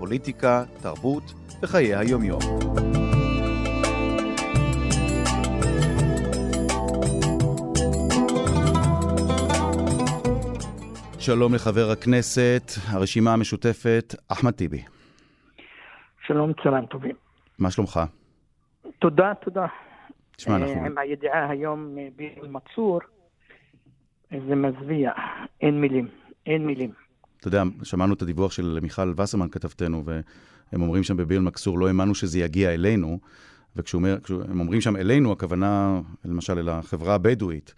פוליטיקה, תרבות וחיי היומיום. שלום לחבר הכנסת, הרשימה המשותפת, אחמד טיבי. שלום, צהריים טובים. מה שלומך? תודה, תודה. תשמע, אנחנו... עם הידיעה היום ביר מצור, זה מזוויע, אין מילים, אין מילים. אתה יודע, שמענו את הדיווח של מיכל וסרמן, כתבתנו, והם אומרים שם בביר אל-מכסור, לא האמנו שזה יגיע אלינו, וכשהם אומרים שם אלינו, הכוונה, למשל, אל החברה הבדואית.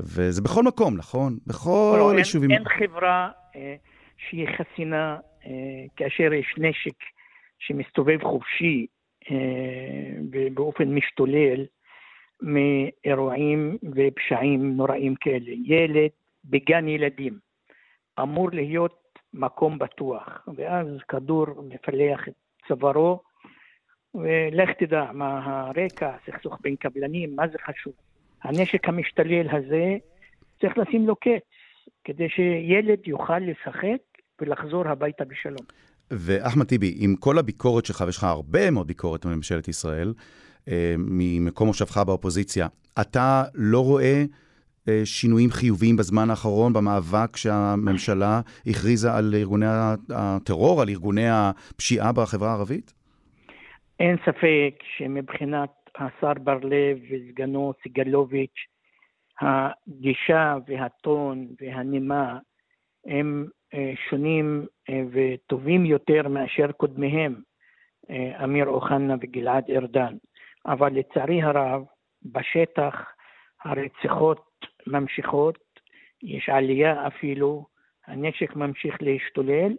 וזה בכל מקום, נכון? בכל לא, יישובים. אין, אין חברה אה, שהיא חסינה אה, כאשר יש נשק שמסתובב חופשי אה, באופן משתולל מאירועים ופשעים נוראים כאלה. ילד בגן ילדים אמור להיות מקום בטוח, ואז כדור מפלח את צווארו, ולך תדע מה הרקע, סכסוך בין קבלנים, מה זה חשוב. הנשק המשתולל הזה, צריך לשים לו קץ, כדי שילד יוכל לשחק ולחזור הביתה בשלום. ואחמד טיבי, עם כל הביקורת שלך, ויש לך הרבה מאוד ביקורת מממשלת ישראל, אה, ממקום מושבך באופוזיציה, אתה לא רואה אה, שינויים חיוביים בזמן האחרון במאבק שהממשלה הכריזה על ארגוני הטרור, על ארגוני הפשיעה בחברה הערבית? אין ספק שמבחינת השר בר-לב וסגנו סגלוביץ', הגישה והטון והנימה הם אה, שונים וטובים יותר מאשר קודמיהם, אמיר אוחנה וגלעד ארדן. אבל לצערי הרב, בשטח הרציחות ממשיכות, יש עלייה אפילו, הנשק ממשיך להשתולל,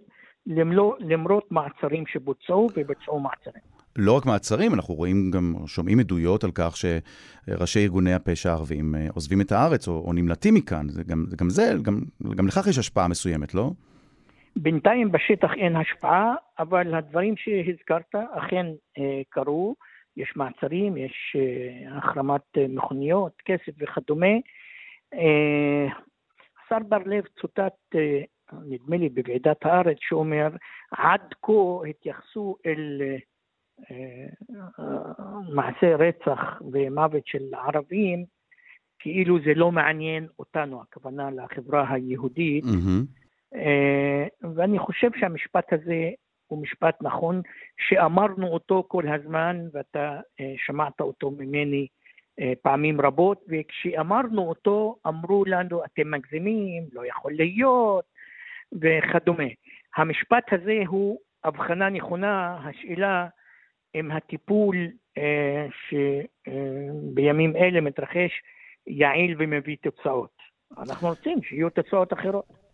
למרות מעצרים שבוצעו ובוצעו מעצרים. לא רק מעצרים, אנחנו רואים גם, שומעים עדויות על כך שראשי ארגוני הפשע הערביים אה, עוזבים את הארץ או, או נמלטים מכאן. זה גם, גם זה, גם, גם לכך יש השפעה מסוימת, לא? בינתיים בשטח אין השפעה, אבל הדברים שהזכרת אכן אה, קרו. יש מעצרים, יש אה, החרמת אה, מכוניות, כסף וכדומה. אה, השר בר-לב צוטט, נדמה לי, בוועידת הארץ, שאומר, עד כה התייחסו אל מעשי רצח ומוות של ערבים, כאילו זה לא מעניין אותנו, הכוונה לחברה היהודית. Mm-hmm. ואני חושב שהמשפט הזה הוא משפט נכון, שאמרנו אותו כל הזמן, ואתה אה, שמעת אותו ממני אה, פעמים רבות, וכשאמרנו אותו אמרו לנו, אתם מגזימים, לא יכול להיות, וכדומה. המשפט הזה הוא הבחנה נכונה, השאלה אם הטיפול אה, שבימים אלה מתרחש יעיל ומביא תוצאות. אנחנו רוצים שיהיו תוצאות אחרות.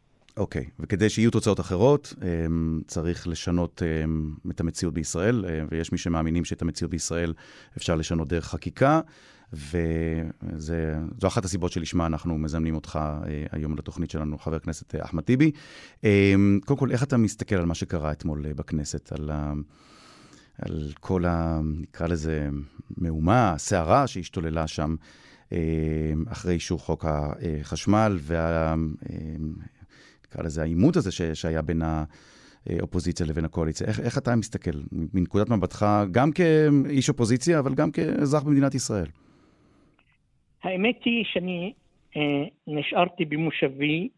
אוקיי, okay. וכדי שיהיו תוצאות אחרות, אמ, צריך לשנות אמ, את המציאות בישראל, אה, ויש מי שמאמינים שאת המציאות בישראל אפשר לשנות דרך חקיקה, וזו אחת הסיבות שלשמה אנחנו מזמנים אותך אה, היום לתוכנית שלנו, חבר הכנסת אה, אחמד טיבי. אמ, קודם כל, איך אתה מסתכל על מה שקרה אתמול בכנסת, על, ה, על כל ה... נקרא לזה מהומה, הסערה שהשתוללה שם אחרי אישור חוק החשמל, וה... נקרא לזה, העימות הזה ש, שהיה בין האופוזיציה לבין הקואליציה. איך, איך אתה מסתכל מנקודת מבטך, גם כאיש אופוזיציה, אבל גם כאזרח במדינת ישראל? האמת היא שאני אה, נשארתי במושבי,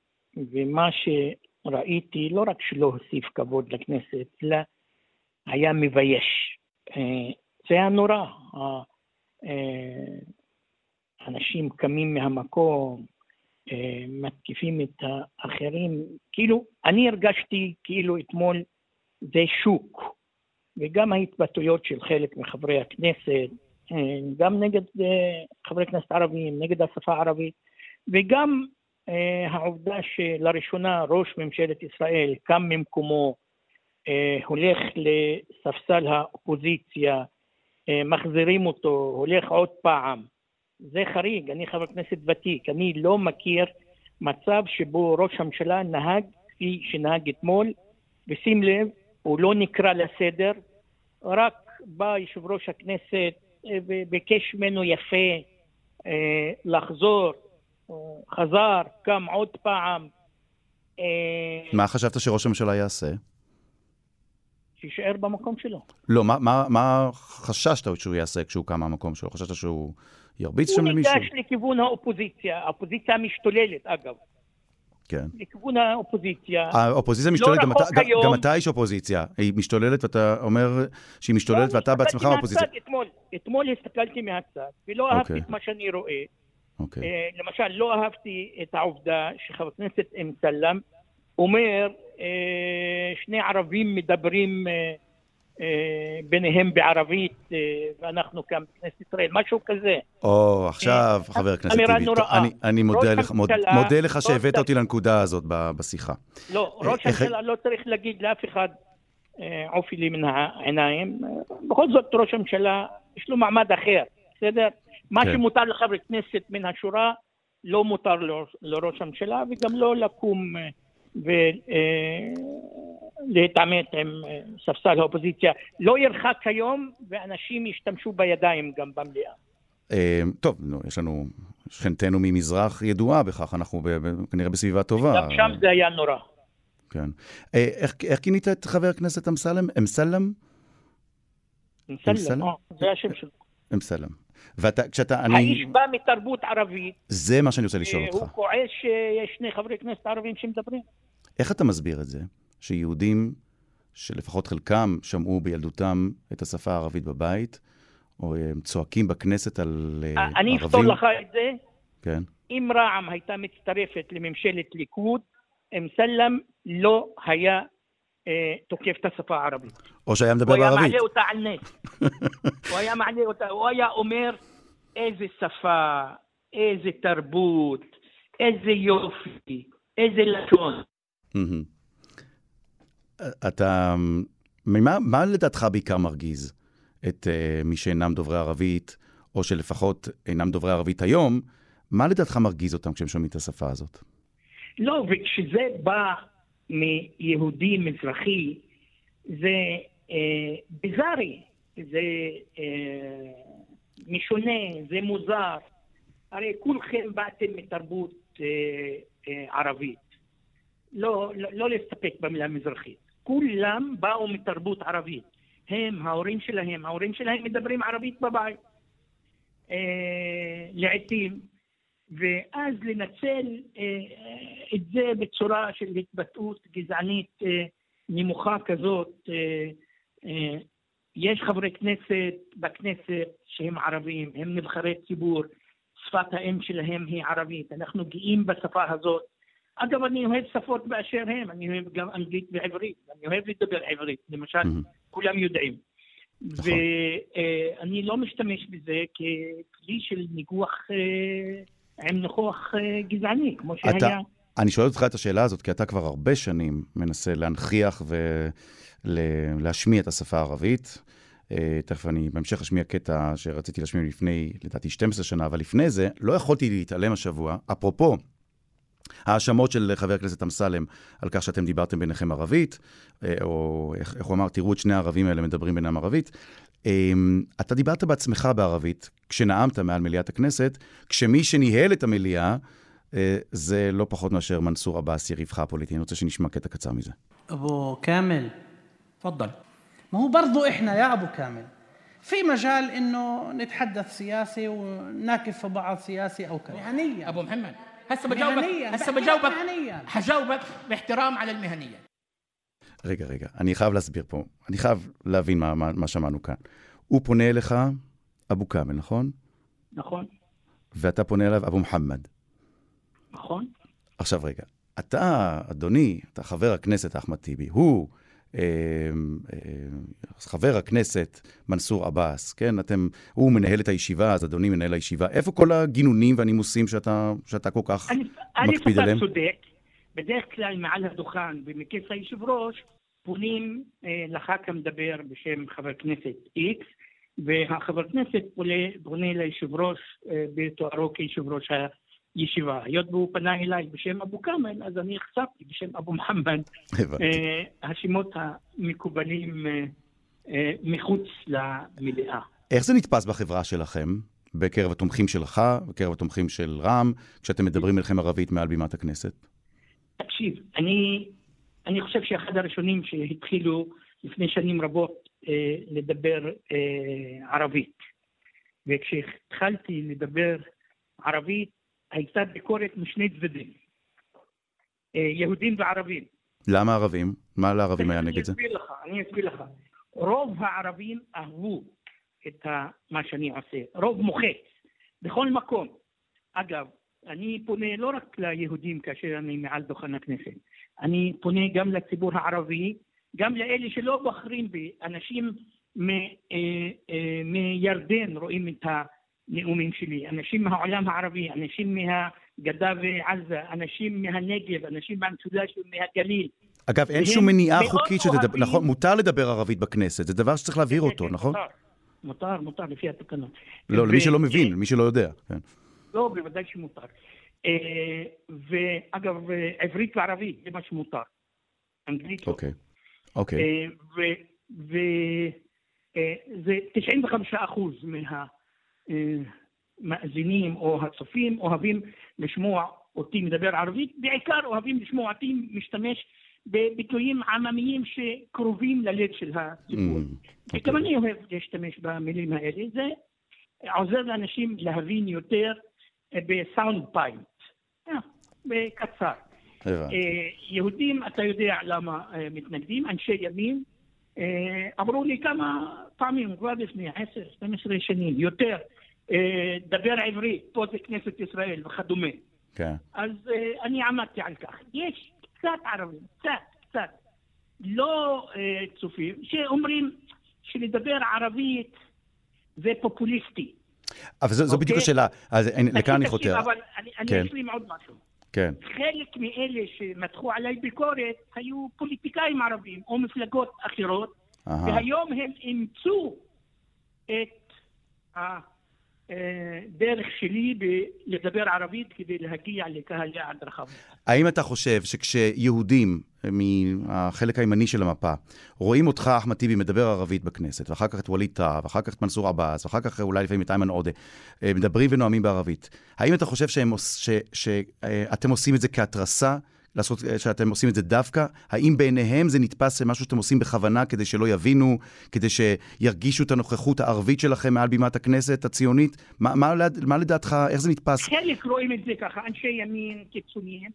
ומה שראיתי לא רק שלא הוסיף כבוד לכנסת, אלא היה מבייש. אה, זה היה נורא. אה, אנשים קמים מהמקום, מתקיפים את האחרים, כאילו, אני הרגשתי כאילו אתמול זה שוק, וגם ההתבטאויות של חלק מחברי הכנסת, אה, גם נגד אה, חברי כנסת ערבים, נגד השפה הערבית, וגם העובדה שלראשונה ראש ממשלת ישראל קם ממקומו אה, הולך לספסל האופוזיציה, אה, מחזירים אותו, הולך עוד פעם. זה חריג, אני חבר כנסת ותיק, אני לא מכיר מצב שבו ראש הממשלה נהג כפי שנהג אתמול, ושים לב, הוא לא נקרא לסדר, רק בא יושב ראש הכנסת וביקש ממנו יפה לחזור, חזר, קם עוד פעם. מה חשבת שראש הממשלה יעשה? שיישאר במקום שלו. לא, מה, מה, מה חששת שהוא יעשה כשהוא קם מהמקום שלו? חששת שהוא ירביץ שם למישהו? הוא ניגש לכיוון האופוזיציה, האופוזיציה המשתוללת, אגב. כן. לכיוון האופוזיציה. האופוזיציה לא משתוללת, לא גם, אתה, היום... גם אתה איש אופוזיציה. היא משתוללת ואתה אומר שהיא משתוללת לא, ואתה בעצמך אופוזיציה. אתמול, אתמול הסתכלתי מהצד ולא אהבתי okay. אוקיי. את מה שאני רואה. Okay. אוקיי. Uh, למשל, לא אהבתי את העובדה שחבר הכנסת אמסלם אומר אה, שני ערבים מדברים אה, אה, ביניהם בערבית, ואנחנו כאן בכנסת ישראל, משהו כזה. או, עכשיו, חבר הכנסת טיבי, אני מודה לך שהבאת אותי לנקודה הזאת בשיחה. לא, ראש הממשלה לא צריך להגיד לאף אחד, עופי לי מן העיניים. בכל זאת, ראש הממשלה, יש לו מעמד אחר, בסדר? מה כן. שמותר לחבר כנסת מן השורה, לא מותר לראש הממשלה, וגם לא לקום... ולהתעמת עם אה, ספסל האופוזיציה. לא ירחק היום ואנשים ישתמשו בידיים גם במליאה. אה, טוב, יש לנו שכנתנו ממזרח ידועה בכך, אנחנו כנראה בסביבה טובה. גם שם זה היה נורא. כן. אה, איך כינית את חבר הכנסת אמסלם? אמסלם? אמסלם, זה השם שלו. אמסלם. ואתה, כשאתה, אני... האיש בא מתרבות ערבית. זה מה שאני רוצה לשאול אותך. הוא כועס שיש שני חברי כנסת ערבים שמדברים. איך אתה מסביר את זה שיהודים, שלפחות חלקם שמעו בילדותם את השפה הערבית בבית, או הם צועקים בכנסת על אה, ערבים? אני אפתור לך את זה. כן. אם רע"מ הייתה מצטרפת לממשלת ליכוד, אמסלם לא היה אה, תוקף את השפה הערבית. או שהיה מדבר בערבית. הוא היה מעלה אותה על נס. הוא היה מעלה אותה, הוא היה אומר איזה שפה, איזה תרבות, איזה יופי, איזה לשון. אתה, ממה, מה לדעתך בעיקר מרגיז את uh, מי שאינם דוברי ערבית, או שלפחות אינם דוברי ערבית היום, מה לדעתך מרגיז אותם כשהם שומעים את השפה הזאת? לא, וכשזה בא מיהודי מזרחי, זה ביזארי, זה אה, משונה, זה מוזר. הרי כולכם באתם מתרבות אה, אה, ערבית. לא, לא, לא להסתפק במילה מזרחית. כולם באו מתרבות ערבית. הם, ההורים שלהם, ההורים שלהם מדברים ערבית בבית. אה, לעתים. ואז לנצל אה, את זה בצורה של התבטאות גזענית אה, נמוכה כזאת. אה, אה, יש חברי כנסת בכנסת שהם ערבים, הם נבחרי ציבור, שפת האם שלהם היא ערבית, אנחנו גאים בשפה הזאת. אגב, אני אוהב שפות באשר הם, אני אוהב גם אנגלית ועברית, אני אוהב לדבר עברית, למשל, mm-hmm. כולם יודעים. נכון. ואני לא משתמש בזה ככלי של ניגוח אה, עם ניחוח אה, גזעני, כמו שהיה. אתה, אני שואל אותך את השאלה הזאת, כי אתה כבר הרבה שנים מנסה להנכיח ולהשמיע את השפה הערבית. Uh, תכף אני בהמשך אשמיע קטע שרציתי להשמיע לפני, לדעתי, 12 שנה, אבל לפני זה לא יכולתי להתעלם השבוע, אפרופו ההאשמות של חבר הכנסת אמסלם על כך שאתם דיברתם ביניכם ערבית, אה, או איך, איך הוא אמר, תראו את שני הערבים האלה מדברים בינם ערבית. אמ, אתה דיברת בעצמך בערבית כשנאמת מעל מליאת הכנסת, כשמי שניהל את המליאה אה, אה, זה לא פחות מאשר מנסור עבאס, יריבך הפוליטי. אני רוצה שנשמע קטע קצר מזה. אבו כאמל, תפדל. ما هو برضو احنا يا ابو كامل في مجال انه نتحدث سياسي وناكف في بعض سياسي او كذا مهنيا ابو محمد هسه بجاوبك هسه بجاوبك حجاوبك باحترام على المهنيه רגע, רגע, אני חייב להסביר פה, אני חייב להבין מה, מה, מה שמענו כאן. הוא פונה אליך, אבו כאמל, נכון? נכון. ואתה פונה אליו, אבו מוחמד. נכון. עכשיו רגע, אתה, אדוני, אתה חבר הכנסת אחמד טיבי, הוא אה, אה, חבר הכנסת מנסור עבאס, כן? אתם, הוא מנהל את הישיבה, אז אדוני מנהל הישיבה. איפה כל הגינונים והנימוסים שאתה, שאתה כל כך אני, מקפיד עליהם? אני צודק. בדרך כלל מעל הדוכן ומכס היושב ראש, פונים לך כמדבר בשם חבר כנסת איקס, והחבר כנסת פונה, פונה ליושב ראש בתוארו כיושב ראש הישיבה. היות והוא פנה אליי בשם אבו כאמל, אז אני חשפתי בשם אבו מוחמד. השמות המקובלים מחוץ למליאה. איך זה נתפס בחברה שלכם? בקרב התומכים שלך, בקרב התומכים של רע"מ, כשאתם מדברים אליכם ערבית מעל בימת הכנסת? תקשיב, אני, אני חושב שאחד הראשונים שהתחילו לפני שנים רבות אה, לדבר אה, ערבית. וכשהתחלתי לדבר ערבית, הייתה ביקורת משני צדדים, אה, יהודים וערבים. למה ערבים? מה לערבים היה נגד זה? לך, אני אסביר לך. רוב הערבים אהבו את מה שאני עושה, רוב מוחץ, בכל מקום. אגב, אני פונה לא רק ליהודים כאשר אני מעל דוכן הכנסת, אני פונה גם לציבור הערבי, גם לאלה שלא בוחרים בי, אנשים אה, אה, מירדן רואים את הנאומים שלי, אנשים מהעולם הערבי, אנשים מהגדה ועזה, אנשים מהנגב, אנשים מהמצולש ומהגליל. אגב, אין שום מניעה חוקית שתדבר, נכון, מותר לדבר ערבית בכנסת, זה דבר שצריך להבהיר אותו, נכון? מותר, מותר לפי התקנון. לא, למי שלא מבין, למי שלא יודע. כן. לא, בוודאי שמותר. אה, ואגב, עברית וערבית זה מה שמותר. אנגלית לא. אוקיי, אוקיי. אה, וזה 95 אחוז מהמאזינים או הצופים אוהבים לשמוע אותי מדבר ערבית, בעיקר אוהבים לשמוע אותי משתמש בביטויים עממיים שקרובים ללב של הציבור. Mm, okay. וגם אוקיי. אני אוהב להשתמש במילים האלה. זה עוזר לאנשים להבין יותר אה, בסאונד פיינט. אה, בקצר. אה, יהודים, אתה יודע למה מתנגדים, אנשי ימין, אמרו לי כמה פעמים, כבר לפני 10-12 שנים, יותר, דבר עברית, פה זה כנסת ישראל וכדומה. כן. אז אני עמדתי על כך. יש קצת ערבים, קצת, קצת, לא uh, צופים, שאומרים שלדבר ערבית זה פופוליסטי. אבל זו, זו בדיוק אוקיי? השאלה, אז לכאן אני חותר. אבל אני, כן. אשלים עוד משהו. כן. חלק מאלה שמתחו עליי ביקורת היו פוליטיקאים ערבים או מפלגות אחרות. והיום הם אימצו את דרך שלי לדבר ערבית כדי להגיע לקהל יעד רחב. האם אתה חושב שכשיהודים מהחלק הימני של המפה רואים אותך, אחמד טיבי, מדבר ערבית בכנסת, ואחר כך את ווליד טאהא, ואחר כך את מנסור עבאס, ואחר כך אולי לפעמים את איימן עודה, אה, מדברים ונואמים בערבית, האם אתה חושב שהם, ש, שאתם עושים את זה כהתרסה לעשות, שאתם עושים את זה דווקא? האם בעיניהם זה נתפס משהו שאתם עושים בכוונה כדי שלא יבינו, כדי שירגישו את הנוכחות הערבית שלכם מעל בימת הכנסת הציונית? מה, מה, מה לדעתך, איך זה נתפס? חלק רואים את זה ככה, אנשי ימין קיצוניים,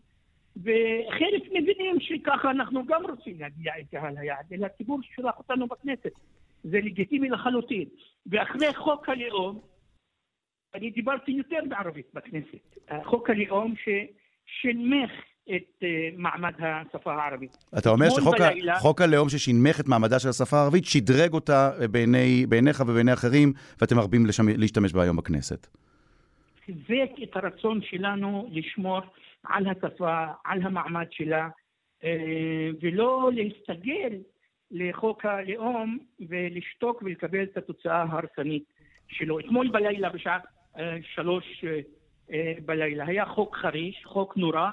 וחלק מבינים שככה אנחנו גם רוצים להגיע אל קהל היעד, אל הציבור ששלח אותנו בכנסת. זה לגיטימי לחלוטין. ואחרי חוק הלאום, אני דיברתי יותר בערבית בכנסת. חוק הלאום ששנמך את אה, מעמד השפה הערבית. אתה אומר שחוק בלילה, ה, הלאום ששינמך את מעמדה של השפה הערבית, שדרג אותה בעיני, בעיניך ובעיני אחרים, ואתם מרבים לשמ... להשתמש בה היום בכנסת. חיזק את הרצון שלנו לשמור על השפה, על המעמד שלה, אה, ולא להסתגל לחוק הלאום ולשתוק ולקבל את התוצאה ההרסנית שלו. אתמול בלילה בשעה אה, שלוש בלילה היה חוק חריש, חוק נורא, אה,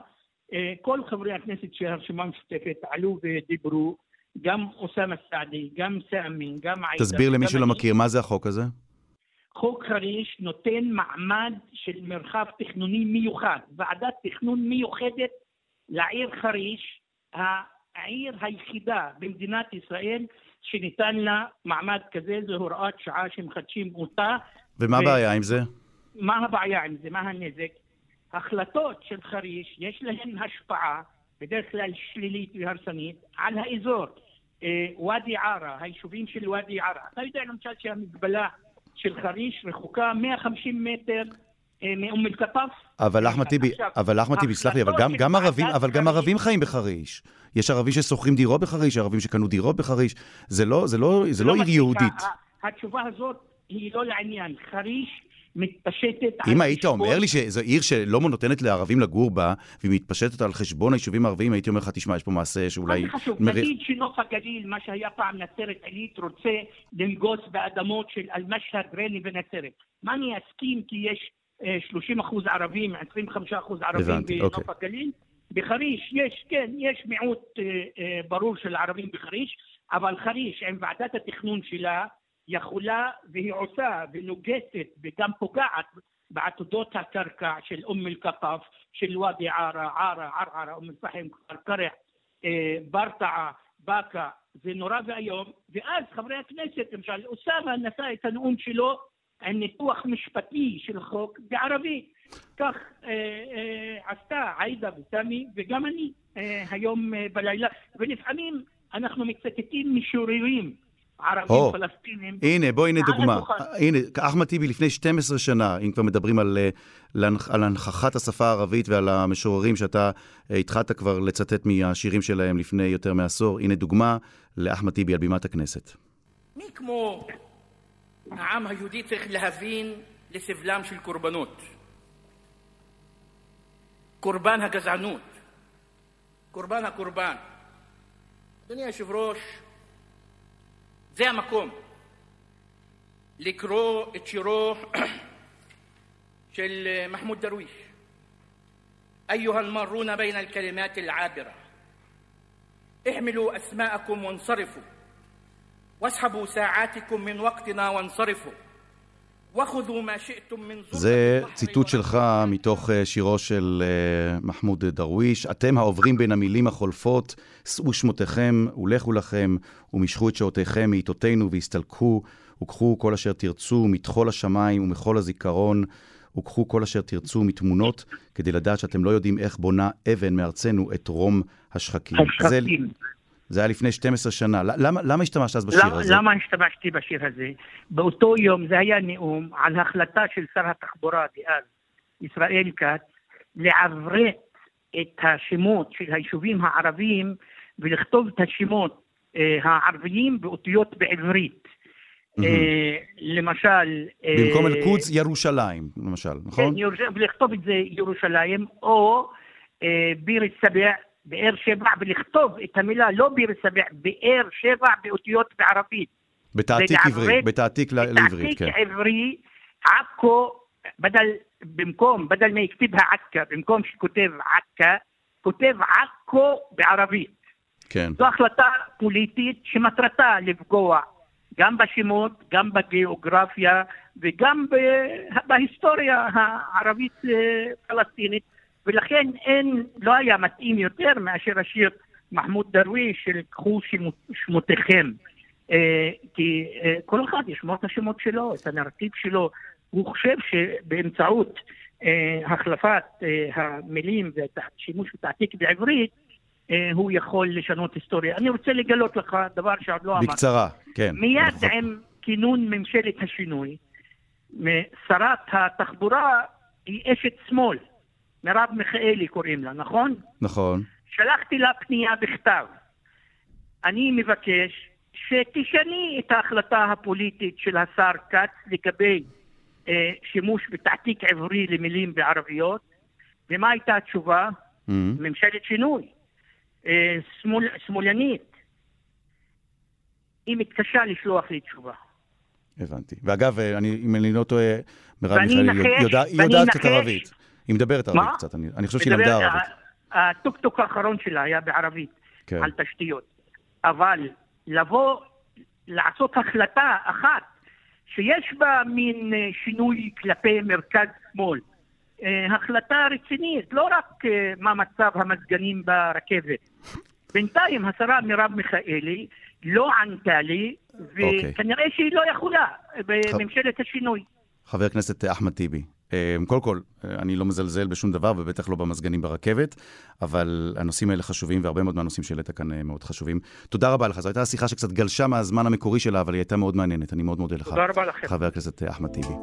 כל חברי הכנסת של הרשימה המשותפת עלו ודיברו, גם אוסאמה סעדי, גם סאמי, גם עאידה. תסביר למי שלא מכיר, מה זה החוק הזה? חוק חריש נותן מעמד של מרחב תכנוני מיוחד, ועדת תכנון מיוחדת לעיר חריש, העיר היחידה במדינת ישראל שניתן לה מעמד כזה, זו הוראת שעה שמחדשים אותה. ומה הבעיה ו... עם זה? מה הבעיה עם זה? מה הנזק? החלטות של חריש, יש להן השפעה, בדרך כלל שלילית והרסנית, על האזור. אה, ואדי עארה, היישובים של ואדי עארה. אתה יודע למשל שהמגבלה של חריש רחוקה 150 מטר אה, מאום אל-קטף. אבל אחמד טיבי, אבל אחמד טיבי, סלח לי, אבל גם, גם ערבים, אבל גם ערבים חיים בחריש. יש ערבים ששוכרים דירות בחריש, ערבים שקנו דירות בחריש. זה לא, זה לא, זה לא, לא עיר יהודית. התשובה הזאת היא לא לעניין. חריש מתפשטת אם היית אומר לי שזו עיר שלא נותנת לערבים לגור בה, והיא מתפשטת על חשבון היישובים הערביים, הייתי אומר לך, תשמע, יש פה מעשה שאולי... מה זה חשוב? מר... נגיד שנוף הגליל, מה שהיה פעם נצרת עילית, רוצה לנגוס באדמות של אל-משהד, ריינה ונצרת. מה אני אסכים כי יש 30 אה, אחוז ערבים, 25 אחוז ערבים הבנתי, בנוף אוקיי. הגליל? בחריש יש, כן, יש מיעוט אה, אה, ברור של ערבים בחריש, אבל חריש עם ועדת התכנון שלה יכולה והיא עושה ונוגסת וגם פוגעת בעתודות הקרקע של אום אל-קטף, של ואדי עארה, עארה, ערערה, אום אל-פחם, כפר קרע, אה, ברטעה, באקה, זה נורא ואיום, ואז חברי הכנסת, למשל, אוסאמה נשא את הנאום שלו עם ניתוח משפטי של חוק בערבית. כך אה, אה, עשתה עאידה וסמי וגם אני אה, היום אה, בלילה, ולפעמים אנחנו מצטטים משוררים ערבים oh, פלסטינים. הנה, בואי הנה דוגמה. הנה, אחמד טיבי לפני 12 שנה, אם כבר מדברים על, אה, על הנכחת השפה הערבית ועל המשוררים שאתה אה, התחלת כבר לצטט מהשירים שלהם לפני יותר מעשור, הנה דוגמה לאחמד טיבי על בימת הכנסת. מי כמו העם היהודי צריך להבין לסבלם של קורבנות. קורבן הגזענות, קורבן הקורבן. אדוני היושב-ראש, זה המקום לקרוא את שירו של מחמוד דרוויש. أيها المارون بين الكلمات العابرة احملوا أسماءكم وانصرفوا واسحبوا ساعاتكم من وقتنا وانصرفوا זה ציטוט שלך מתוך אה, שירו של אה, מחמוד דרוויש. אתם העוברים בין המילים החולפות, שאו שמותיכם ולכו לכם, ומשכו את שעותיכם מעיתותינו והסתלקו, וקחו כל אשר תרצו מטחול השמיים ומחול הזיכרון, וקחו כל אשר תרצו מתמונות, כדי לדעת שאתם לא יודעים איך בונה אבן מארצנו את רום השחקים. השחקים. זה היה לפני 12 שנה. למה, למה השתמשת אז בשיר למה, הזה? למה השתמשתי בשיר הזה? באותו יום זה היה נאום על החלטה של שר התחבורה דאז, ישראל כץ, לעברת את השמות של היישובים הערביים ולכתוב את השמות אה, הערביים באותיות בעברית. Mm-hmm. אה, למשל... אה, במקום אל-קודס, ירושלים, למשל, נכון? כן. ולכתוב את זה ירושלים, או אה, ביר א-סבע באר שבע, ולכתוב את המילה לא ביר שבע, באר שבע באותיות בערבית. בתעתיק עברי, בתעתיק לעברית, כן. בתעתיק עברי, עכו, בדל, במקום, בדל מה יכתיבها עכא, במקום שכותב עכא, כותב עכו בערבית. כן. זו החלטה פוליטית שמטרתה לפגוע גם בשמות, גם בגיאוגרפיה וגם בהיסטוריה הערבית-פלסטינית. ולכן אין, לא היה מתאים יותר מאשר השיר מחמוד דרוויש של קחו שמותיכם. אה, כי אה, כל אחד ישמור את השמות שלו, את הנרטיב שלו. הוא חושב שבאמצעות אה, החלפת המילים והשימוש בתעתיק בעברית, הוא יכול לשנות היסטוריה. אני רוצה לגלות לך דבר שעוד לא אמרתי. בקצרה, כן. מיד נכון. עם כינון ממשלת השינוי, שרת התחבורה היא אשת שמאל. מרב מיכאלי קוראים לה, נכון? נכון. שלחתי לה פנייה בכתב. אני מבקש שתשני את ההחלטה הפוליטית של השר כץ לגבי אה, שימוש בתעתיק עברי למילים בערביות. ומה הייתה התשובה? Mm-hmm. ממשלת שינוי. אה, שמאל, שמאלנית. היא מתקשה לשלוח לי תשובה. הבנתי. ואגב, אה, אני, אם אני לא טועה, מרב מיכאלי יודעת יודע, קצת ערבית. היא מדברת ערבית קצת, אני, אני חושב שהיא למדה ערבית. הטוקטוק האחרון שלה היה בערבית, כן. על תשתיות. אבל לבוא, לעשות החלטה אחת, שיש בה מין אה, שינוי כלפי מרכז-שמאל, אה, החלטה רצינית, לא רק אה, מה מצב המזגנים ברכבת. בינתיים השרה מרב מיכאלי לא ענתה לי, אוקיי. וכנראה שהיא לא יכולה בממשלת השינוי. חבר הכנסת אחמד טיבי, קודם כל, אני לא מזלזל בשום דבר, ובטח לא במזגנים ברכבת, אבל הנושאים האלה חשובים, והרבה מאוד מהנושאים שהעלית כאן אה, מאוד חשובים. תודה רבה לך. זו הייתה שיחה שקצת גלשה מהזמן המקורי שלה, אבל היא הייתה מאוד מעניינת. אני מאוד מודה לך. תודה רבה לכם. חבר הכנסת אה, אחמד טיבי.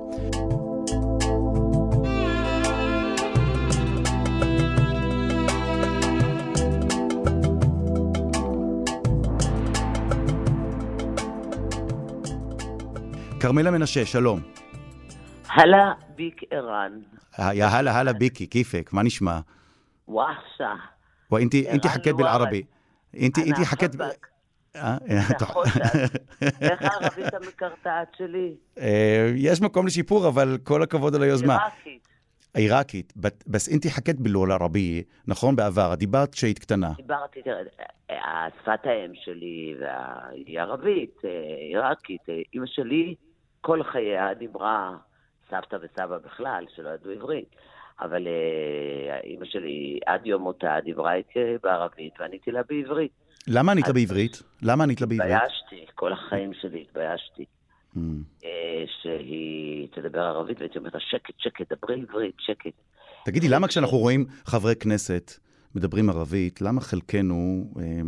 כרמלה מנשה, שלום. هلا بيك إيران يا هلا هلا بيكي كيفك ما نشمع وحشة وانت انت حكيت بالعربي انت انت حكيت איך הערבית המקרטעת שלי? יש מקום לשיפור, אבל כל הכבוד על היוזמה. עיראקית. עיראקית, בס אינתי חכית בלול ערבי, נכון בעבר, דיברת כשהיית קטנה. דיברתי, תראה, שפת האם שלי היא ערבית, עיראקית. אימא שלי כל חייה דיברה סבתא וסבא בכלל, שלא ידעו עברית. אבל אימא שלי עד יום מותה דיברה איתי בערבית ועניתי לה בעברית. למה ענית בעברית? למה ענית לה בעברית? התביישתי, כל החיים שלי התביישתי. Mm. שהיא תדבר ערבית, והייתי אומרת שקט, שקט, דברי עברית, שקט. תגידי, למה כשאנחנו רואים חברי כנסת מדברים ערבית, למה חלקנו אה,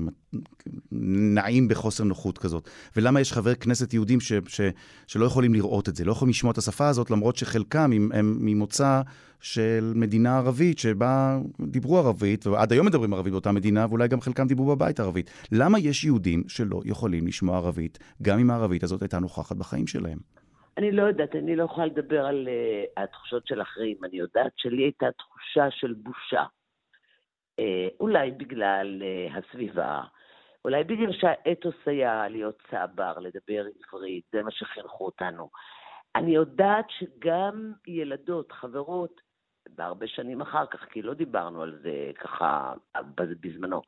נעים בחוסר נוחות כזאת? ולמה יש חברי כנסת יהודים ש, ש, שלא יכולים לראות את זה, לא יכולים לשמוע את השפה הזאת, למרות שחלקם הם, הם ממוצא של מדינה ערבית, שבה דיברו ערבית, ועד היום מדברים ערבית באותה מדינה, ואולי גם חלקם דיברו בבית ערבית. למה יש יהודים שלא יכולים לשמוע ערבית, גם אם הערבית הזאת הייתה נוכחת בחיים שלהם? אני לא יודעת, אני לא יכולה לדבר על uh, התחושות של אחרים. אני יודעת שלי הייתה תחושה של בושה. אה, אולי בגלל אה, הסביבה, אולי בגלל שהאתוס היה להיות צבר, לדבר עברית, זה מה שחינכו אותנו. אני יודעת שגם ילדות, חברות, בהרבה שנים אחר כך, כי לא דיברנו על זה ככה בזמנו,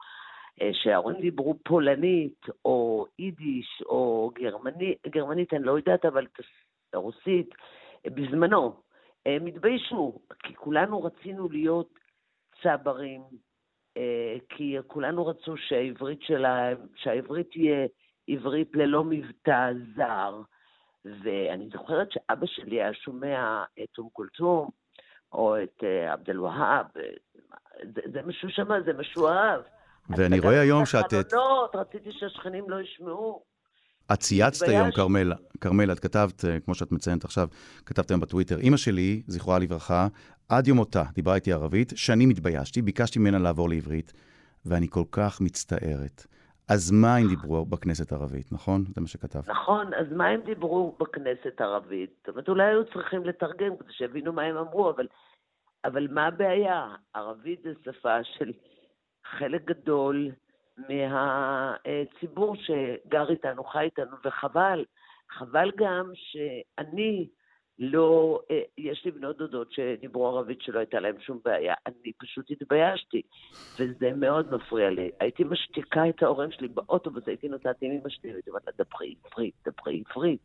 אה, שההורים דיברו פולנית, או יידיש, או גרמנית, גרמנית אני לא יודעת, אבל רוסית, בזמנו, הם התביישו, כי כולנו רצינו להיות צברים, כי כולנו רצו שהעברית שלהם, שהעברית תהיה עברית ללא מבטא זר. ואני זוכרת שאבא שלי היה שומע את אום כולתום, או את אה, עבד אל-והאב, זה, זה משהו שם, זה משועב. ואני רואה היום שאת... רציתי שהשכנים לא ישמעו. את צייצת היום, כרמל, כרמל, את כתבת, אה, כמו שאת מציינת עכשיו, כתבת היום בטוויטר, אימא שלי, זכרה לברכה, עד יום מותה דיברה איתי ערבית, שנים התביישתי, ביקשתי ממנה לעבור לעברית, ואני כל כך מצטערת. אז מה הם דיברו בכנסת ערבית, נכון? זה מה שכתבת. נכון, אז מה הם דיברו בכנסת ערבית? זאת אומרת, אולי היו צריכים לתרגם כדי שיבינו מה הם אמרו, אבל, אבל מה הבעיה? ערבית זה שפה של חלק גדול מהציבור שגר איתנו, חי איתנו, וחבל. חבל גם שאני לא, אה, יש לי בנות דודות שדיברו ערבית שלא הייתה להם שום בעיה, אני פשוט התביישתי, וזה מאוד מפריע לי. הייתי משתיקה את ההורים שלי באוטובוס, הייתי נוסעת עם אמא שלי, הייתי אומרת לה, דברי עברית, דברי עברית.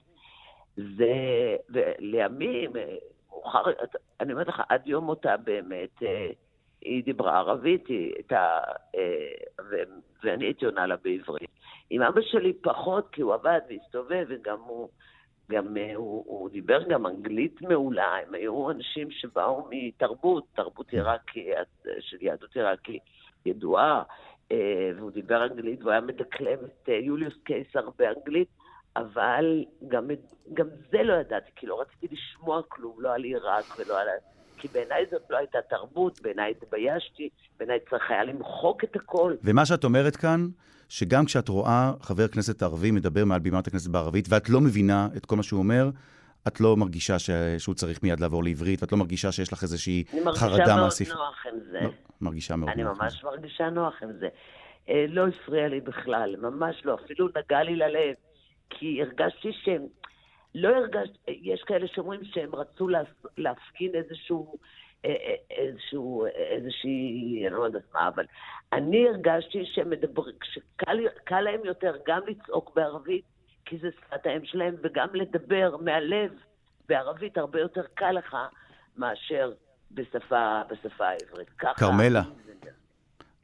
זה, ולימים, אה, מאוחר, אני אומרת לך, עד יום מותה באמת, אה, היא דיברה ערבית, היא הייתה, ואני הייתי עונה לה בעברית. עם אבא שלי פחות, כי הוא עבד והסתובב, וגם הוא... גם אה, הוא, הוא דיבר גם אנגלית מעולה, הם היו אנשים שבאו מתרבות, תרבות עיראקי, של יהדות עיראקי ידועה, אה, והוא דיבר אנגלית והוא היה מדקלם את אה, יוליוס קיסר באנגלית, אבל גם, גם זה לא ידעתי, כי לא רציתי לשמוע כלום, לא על עיראק ולא על... כי בעיניי זאת לא הייתה תרבות, בעיניי התביישתי, בעיניי צריך היה למחוק את הכל. ומה שאת אומרת כאן, שגם כשאת רואה חבר כנסת ערבי מדבר מעל בימת הכנסת בערבית, ואת לא מבינה את כל מה שהוא אומר, את לא מרגישה ש... שהוא צריך מיד לעבור לעברית, ואת לא מרגישה שיש לך איזושהי חרדה מהספר. אני מרגישה מאוד נוח עם זה. לא, מרגישה מאוד אני נוח. אני ממש מרגישה נוח עם זה. אה, לא הפריע לי בכלל, ממש לא, אפילו נגע לי ללב, כי הרגשתי שהם... לא הרגשתי, יש כאלה שאומרים שהם רצו להפגין איזשהו איזשהו, איזושהי, אני לא יודעת מה, אבל אני הרגשתי שהם מדברים, שקל להם יותר גם לצעוק בערבית, כי זה שפת האם שלהם, וגם לדבר מהלב בערבית הרבה יותר קל לך מאשר בשפה, בשפה העברית. כרמלה,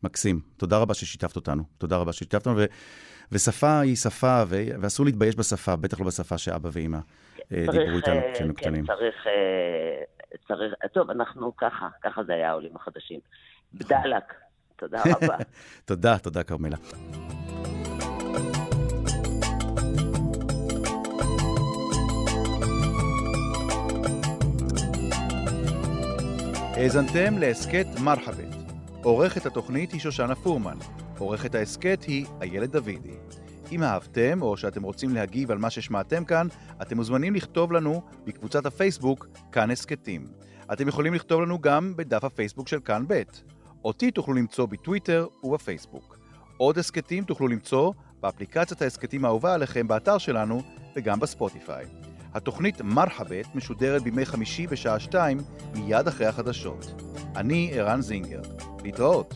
מקסים. תודה רבה ששיתפת אותנו. תודה רבה ששיתפת אותנו. ו... ושפה היא שפה, ו... ואסור להתבייש בשפה, בטח לא בשפה שאבא ואימא אה, דיברו איתנו אה, כשהיינו כן, קטנים. צריך... אה, צריך, טוב, אנחנו ככה, ככה זה היה העולים החדשים. בדלק, תודה רבה. תודה, תודה, כרמלה. האזנתם להסכת מרחבת. עורכת התוכנית היא שושנה פורמן. עורכת ההסכת היא איילת דוידי. אם אהבתם או שאתם רוצים להגיב על מה ששמעתם כאן, אתם מוזמנים לכתוב לנו בקבוצת הפייסבוק כאן הסכתים. אתם יכולים לכתוב לנו גם בדף הפייסבוק של כאן ב'. אותי תוכלו למצוא בטוויטר ובפייסבוק. עוד הסכתים תוכלו למצוא באפליקציית ההסכתים האהובה עליכם באתר שלנו וגם בספוטיפיי. התוכנית מרחבת משודרת בימי חמישי בשעה שתיים מיד אחרי החדשות. אני ערן זינגר. להתראות.